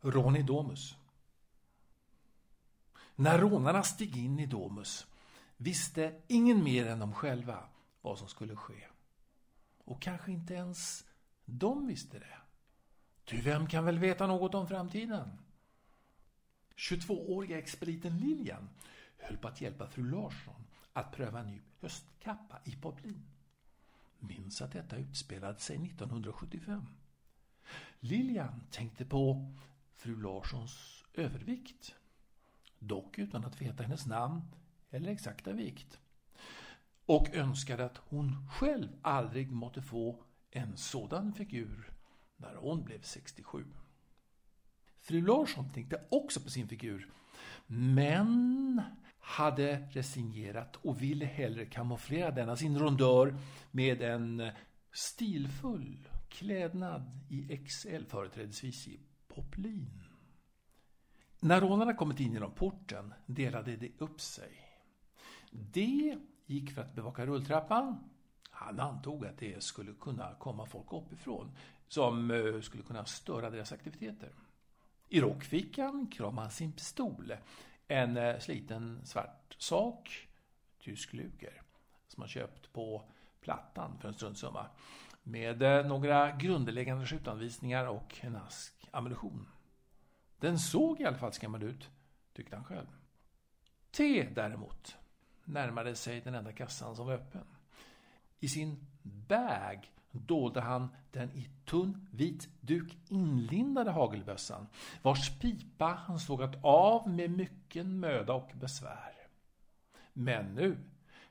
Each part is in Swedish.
Rån i Domus När rånarna steg in i Domus visste ingen mer än de själva vad som skulle ske. Och kanske inte ens de visste det. Ty vem kan väl veta något om framtiden? 22-åriga expediten Lilian höll på att hjälpa fru Larsson att pröva en ny höstkappa i poplin. Minns att detta utspelade sig 1975. Lilian tänkte på fru Larssons övervikt. Dock utan att veta hennes namn eller exakta vikt. Och önskade att hon själv aldrig måtte få en sådan figur när hon blev 67. Fru Larsson tänkte också på sin figur, men hade resignerat och ville hellre kamouflera denna sin rondör med en stilfull klädnad i XL, företrädesvis i poplin. När rånarna kommit in genom porten delade de upp sig. D gick för att bevaka rulltrappan. Han antog att det skulle kunna komma folk uppifrån som eh, skulle kunna störa deras aktiviteter. I rockfickan kramade han sin pistol. En eh, sliten svart sak, tysk luger, som han köpt på Plattan för en struntsumma. Med eh, några grundläggande skjutanvisningar och en ask ammunition. Den såg i alla fall skrämmande ut, tyckte han själv. T däremot närmade sig den enda kassan som var öppen. I sin bag dolde han den i tunn vit duk inlindade hagelbössan, vars pipa han sågat av med mycken möda och besvär. Men nu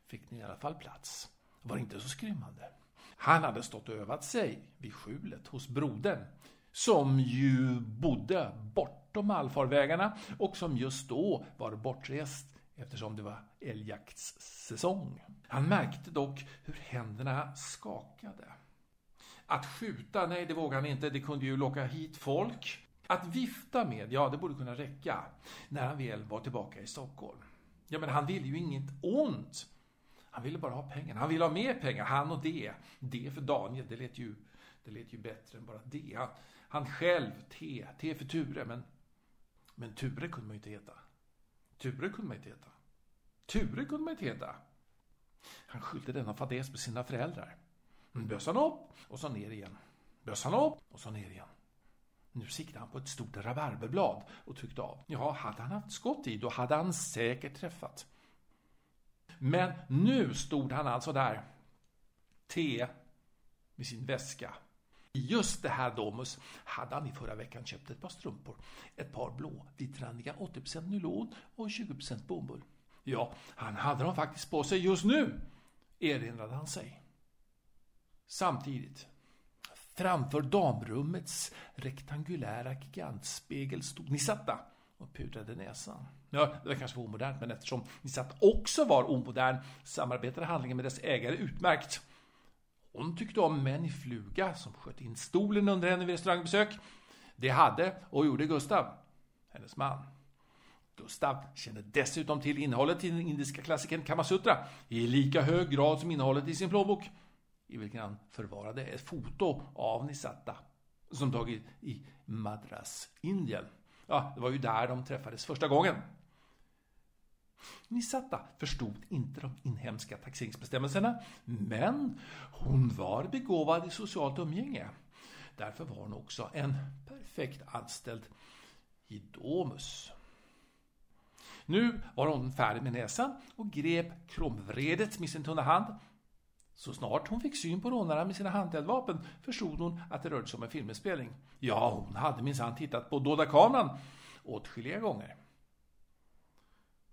fick den i alla fall plats. Var inte så skrymmande. Han hade stått och övat sig vid skjulet hos brodern, som ju bodde bortom allfarvägarna och som just då var bortrest eftersom det var älgjaktssäsong. Han märkte dock hur händerna skakade. Att skjuta, nej det vågade han inte, det kunde ju locka hit folk. Att vifta med, ja det borde kunna räcka när han väl var tillbaka i Stockholm. Ja men han ville ju inget ont. Han ville bara ha pengar. Han ville ha mer pengar, han och det. Det för Daniel, det lät ju, det lät ju bättre än bara det. Han, han själv, T, T för Ture, men, men Ture kunde man ju inte heta. Ture kunde man inte heta. Ture kunde man inte heta. Han skyllde denna fadäs på sina föräldrar. Mm, Bössan upp och så ner igen. Bössan upp och så ner igen. Nu siktade han på ett stort rabarberblad och tryckte av. Ja, hade han haft skott i, då hade han säkert träffat. Men nu stod han alltså där. T med sin väska. I just det här Domus hade han i förra veckan köpt ett par strumpor. Ett par blå, vitrandiga 80% nylon och 20% bomull. Ja, han hade dem faktiskt på sig just nu, erinrade han sig. Samtidigt, framför damrummets rektangulära gigantspegel stod Nisatta och pudrade näsan. Ja, det var kanske var omodernt, men eftersom Nisatta också var omodern samarbetade handlingen med dess ägare utmärkt. Hon tyckte om män i fluga som sköt in stolen under henne vid restaurangbesök. Det hade och gjorde Gustav, hennes man. Gustav kände dessutom till innehållet i den indiska klassikern Kamasutra i lika hög grad som innehållet i sin plånbok i vilken han förvarade ett foto av Nisatta som tagit i Madras, Indien. Ja, det var ju där de träffades första gången. Nisatta förstod inte de inhemska taxeringsbestämmelserna, men hon var begåvad i socialt umgänge. Därför var hon också en perfekt anställd i Domus. Nu var hon färdig med näsan och grep kromvredet med sin tunna hand. Så snart hon fick syn på rånarna med sina handeldvapen förstod hon att det rörde sig om en filminspelning. Ja, hon hade minsann tittat på dolda kameran åtskilliga gånger.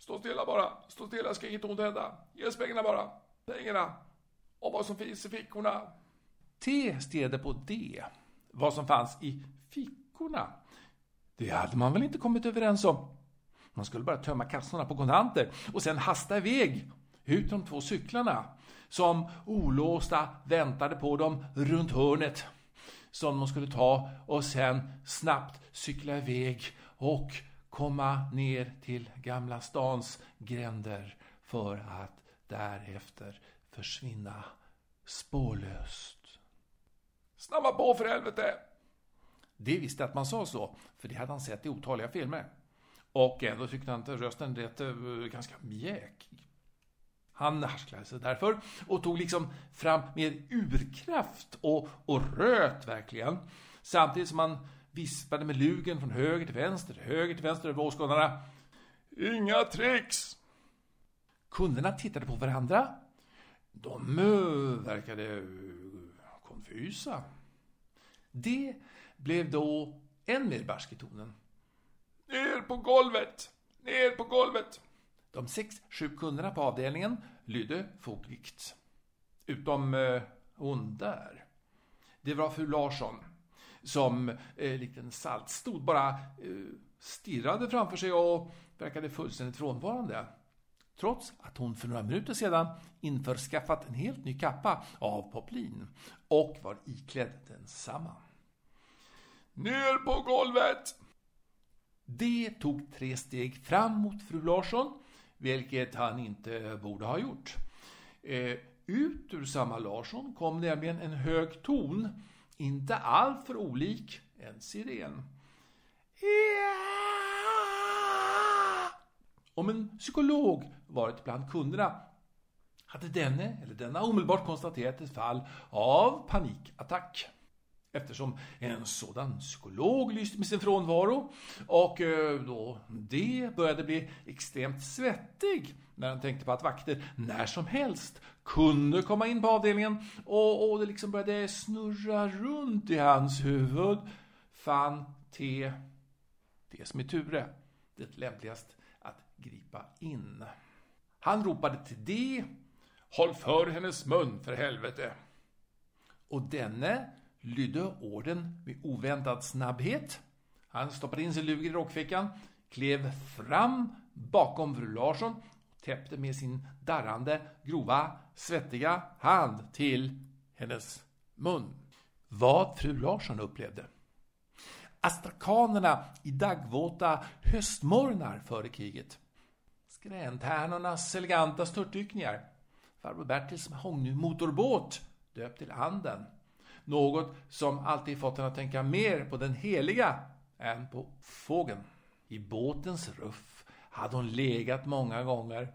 Stå stilla bara, stå stilla ska inget ont hända. Ge oss pengarna bara, pengarna och vad som finns i fickorna. T stirrade på D, vad som fanns i fickorna. Det hade man väl inte kommit överens om. Man skulle bara tömma kassorna på kontanter och sen hasta iväg ut de två cyklarna som olåsta väntade på dem runt hörnet som de skulle ta och sen snabbt cykla iväg och komma ner till Gamla stans gränder för att därefter försvinna spårlöst. Snabba på för helvete! Det visste att man sa så, för det hade han sett i otaliga filmer. Och ändå tyckte han att rösten lät eh, ganska mjäkig. Han harsklade sig därför och tog liksom fram med urkraft och, och röt verkligen. Samtidigt som han vispade med lugen från höger till vänster, höger till vänster över åskådarna. Inga tricks! Kunderna tittade på varandra. De verkade konfusa. Det blev då än mer barsk i tonen. Ner på golvet! Ner på golvet! De sex, sju kunderna på avdelningen lydde fogligt. Utom eh, hon där. Det var fru Larsson som eh, likt en saltstod bara eh, stirrade framför sig och verkade fullständigt frånvarande. Trots att hon för några minuter sedan införskaffat en helt ny kappa av poplin och var iklädd densamma. Ner på golvet! Det tog tre steg fram mot fru Larsson, vilket han inte borde ha gjort. Eh, ut ur samma Larsson kom nämligen en hög ton, inte alltför olik en siren. Om en psykolog varit bland kunderna hade denne eller denna omedelbart konstaterat ett fall av panikattack. Eftersom en sådan psykolog lyste med sin frånvaro och eh, då det började bli extremt svettig när han tänkte på att vakter när som helst kunde komma in på avdelningen och, och det liksom började snurra runt i hans huvud fann T, det som är Ture, det lämpligast att gripa in. Han ropade till D, håll för hennes mun för helvete. Och denne lydde orden med oväntad snabbhet. Han stoppade in sin luger i rockfickan, klev fram bakom fru Larsson och täppte med sin darrande, grova, svettiga hand till hennes mun. Vad fru Larsson upplevde. Astrakanerna i dagvåta höstmorgnar före kriget. Skräntärnornas eleganta störtdykningar. Farbror Bertils motorbåt döpt till Anden. Något som alltid fått henne att tänka mer på den heliga än på fågeln. I båtens ruff hade hon legat många gånger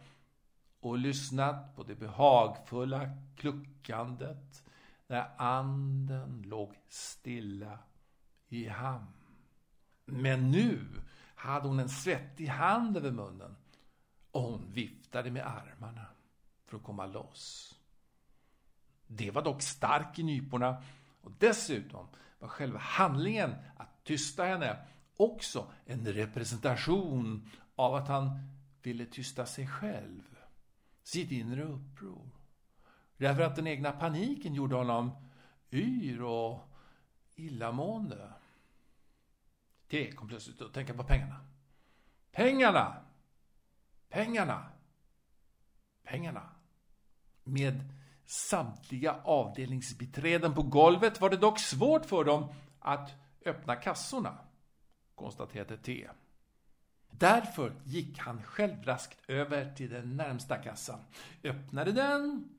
och lyssnat på det behagfulla kluckandet när anden låg stilla i hamn. Men nu hade hon en svettig hand över munnen och hon viftade med armarna för att komma loss. Det var dock stark i nyporna och dessutom var själva handlingen att tysta henne också en representation av att han ville tysta sig själv, sitt inre uppror. Därför att den egna paniken gjorde honom yr och illamående. Det kom plötsligt att tänka på pengarna. Pengarna! Pengarna! Pengarna! Med samtliga avdelningsbiträden på golvet var det dock svårt för dem att öppna kassorna, konstaterade T. Därför gick han självraskt över till den närmsta kassan, öppnade den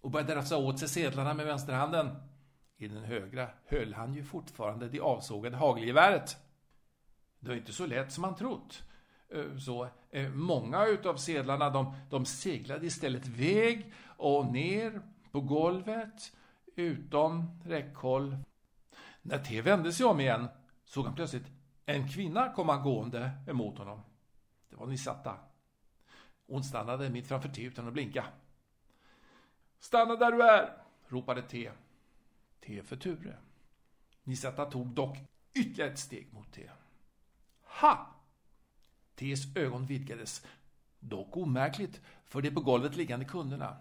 och började rafsa åt sig sedlarna med vänsterhanden. I den högra höll han ju fortfarande det avsågade hagelgeväret. Det var inte så lätt som han trott. Eh, så eh, många utav sedlarna de, de seglade istället väg och ner på golvet utom räckhåll. När T vände sig om igen såg han plötsligt en kvinna komma gående emot honom. Det var Nisatta. Hon stannade mitt framför T utan att blinka. Stanna där du är, ropade T. T för Ture. Nisatta tog dock ytterligare ett steg mot T. Ha! T's ögon vidgades, dock omärkligt för de på golvet liggande kunderna.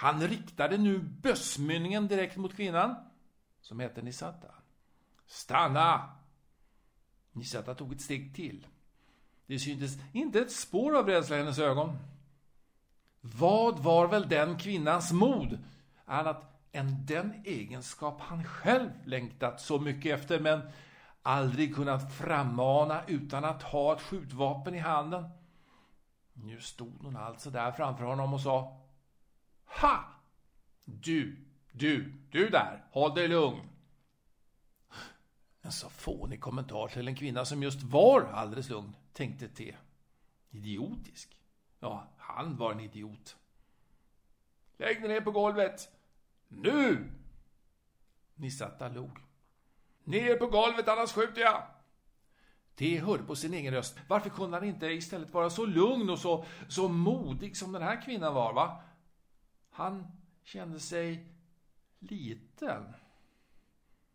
Han riktade nu bössmynningen direkt mot kvinnan, som hette Nisata. Stanna! Nisata tog ett steg till. Det syntes inte ett spår av rädsla i hennes ögon. Vad var väl den kvinnans mod, annat än den egenskap han själv längtat så mycket efter, men aldrig kunnat frammana utan att ha ett skjutvapen i handen. Nu stod hon alltså där framför honom och sa ha! Du, du, du där, håll dig lugn. En så fånig kommentar till en kvinna som just var alldeles lugn, tänkte T. Idiotisk. Ja, han var en idiot. Lägg dig ner på golvet. Nu! Nissatta log. Ner på golvet annars skjuter jag! T hörde på sin egen röst. Varför kunde han inte istället vara så lugn och så, så modig som den här kvinnan var, va? Han kände sig liten.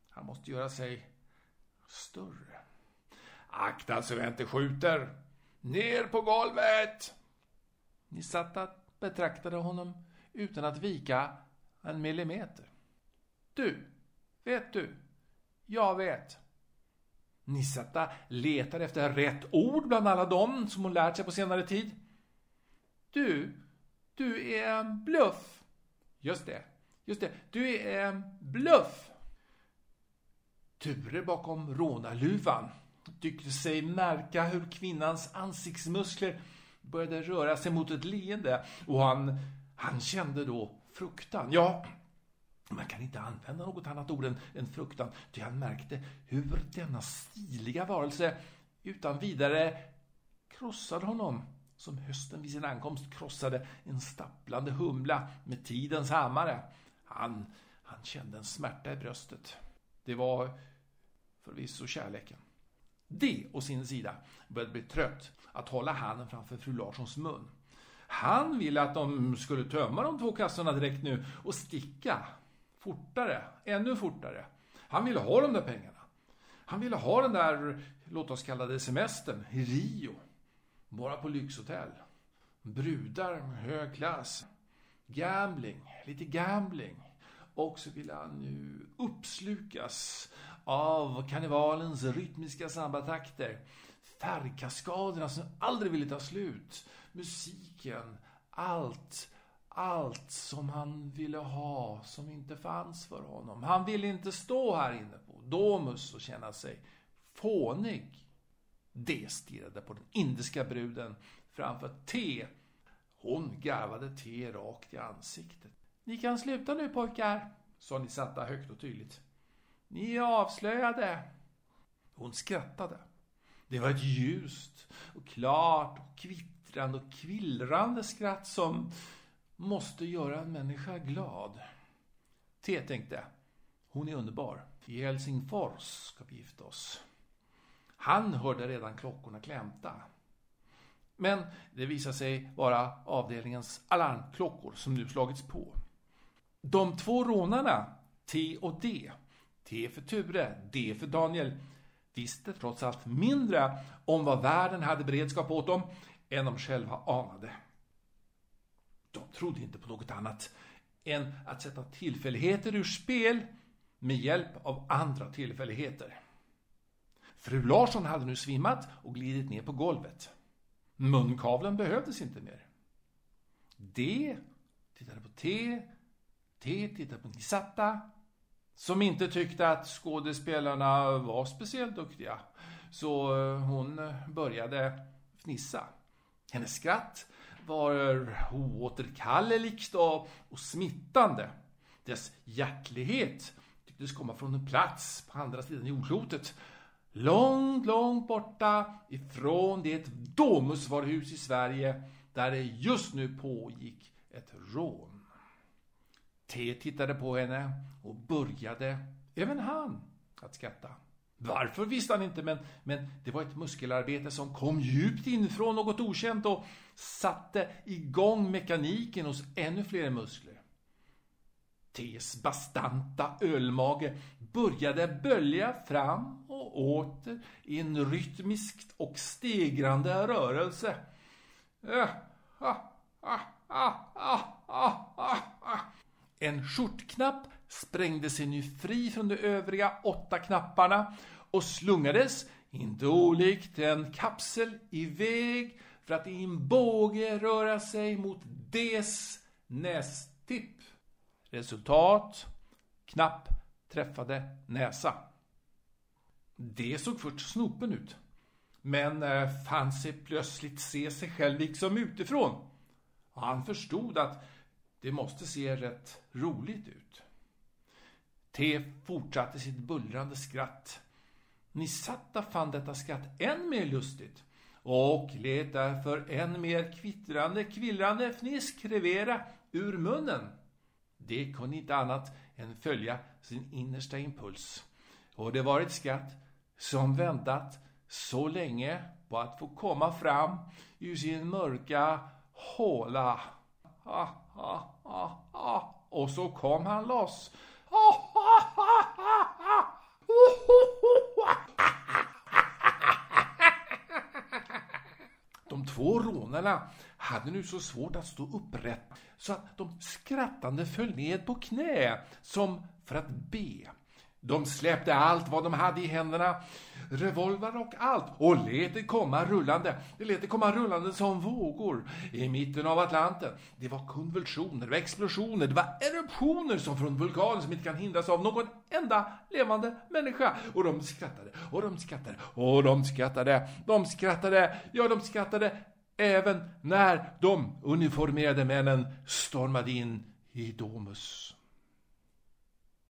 Han måste göra sig större. Akta så jag inte skjuter. Ner på golvet! Nisatta betraktade honom utan att vika en millimeter. Du, vet du? Jag vet. Nisatta letar efter rätt ord bland alla dem som hon lärt sig på senare tid. Du, du är en bluff. Just det, just det. Du är en bluff. Ture bakom rånarluvan tyckte sig märka hur kvinnans ansiktsmuskler började röra sig mot ett leende och han, han kände då fruktan. Ja, man kan inte använda något annat ord än, än fruktan, ty han märkte hur denna stiliga varelse utan vidare krossade honom som hösten vid sin ankomst krossade en stapplande humla med tidens hammare. Han, han kände en smärta i bröstet. Det var förvisso kärleken. Det, å sin sida, började bli trött att hålla handen framför fru Larssons mun. Han ville att de skulle tömma de två kassorna direkt nu och sticka. Fortare, ännu fortare. Han ville ha de där pengarna. Han ville ha den där, låt oss kalla det semestern, i Rio. Bara på lyxhotell. Brudar med hög klass. Gambling, lite gambling. Och så ville han nu uppslukas av karnevalens rytmiska sambatakter. Färgkaskaderna som aldrig ville ta slut. Musiken, allt, allt som han ville ha som inte fanns för honom. Han ville inte stå här inne på Domus och känna sig fånig. D stirrade på den indiska bruden framför T. Hon garvade T rakt i ansiktet. Ni kan sluta nu pojkar, sa Nisatta högt och tydligt. Ni är avslöjade. Hon skrattade. Det var ett ljust och klart och kvittrande och kvillrande skratt som måste göra en människa glad. T tänkte, hon är underbar. I Helsingfors ska vi gifta oss. Han hörde redan klockorna klämta. Men det visade sig vara avdelningens alarmklockor som nu slagits på. De två rånarna, T och D, T för Ture, D för Daniel, visste trots allt mindre om vad världen hade beredskap åt dem än de själva anade. De trodde inte på något annat än att sätta tillfälligheter ur spel med hjälp av andra tillfälligheter. Fru Larsson hade nu svimmat och glidit ner på golvet. Munkavlen behövdes inte mer. D tittade på T, T tittade på Nisatta, som inte tyckte att skådespelarna var speciellt duktiga. Så eh, hon började fnissa. Hennes skratt var oåterkalleligt och, och smittande. Dess hjärtlighet tycktes komma från en plats på andra sidan jordklotet. Långt, långt borta ifrån det domusvaruhus i Sverige där det just nu pågick ett rån. T tittade på henne och började, även han, att skratta. Varför visste han inte, men, men det var ett muskelarbete som kom djupt inifrån något okänt och satte igång mekaniken hos ännu fler muskler. Ts bastanta ölmage började bölja fram och åter i en rytmiskt och stegrande rörelse. En skjortknapp sprängde sig nu fri från de övriga åtta knapparna och slungades, inte olikt en kapsel, iväg för att i en båge röra sig mot Ds nästipp. Resultat. Knapp träffade näsa. Det såg först snopen ut. Men eh, fann sig plötsligt se sig själv liksom utifrån. Han förstod att det måste se rätt roligt ut. T fortsatte sitt bullrande skratt. Ni satta fann detta skratt än mer lustigt och lät därför än mer kvittrande, kvillrande fnisk revera ur munnen. Det kunde inte annat än följa sin innersta impuls. Och det var ett skratt som väntat så länge på att få komma fram ur sin mörka håla. Ah, ah, ah, ah. Och så kom han loss. Ah, ah, ah, ah, ah. De två rånarna hade nu så svårt att stå upprätt så att de skrattande föll ned på knä som för att be. De släppte allt vad de hade i händerna, revolver och allt, och lät det komma rullande. Det lät det komma rullande som vågor i mitten av Atlanten. Det var konvulsioner och explosioner, det var eruptioner som från vulkaner som inte kan hindras av någon enda levande människa. Och de skrattade, och de skrattade, och de skrattade, de skrattade, ja, de skrattade även när de uniformerade männen stormade in i Domus.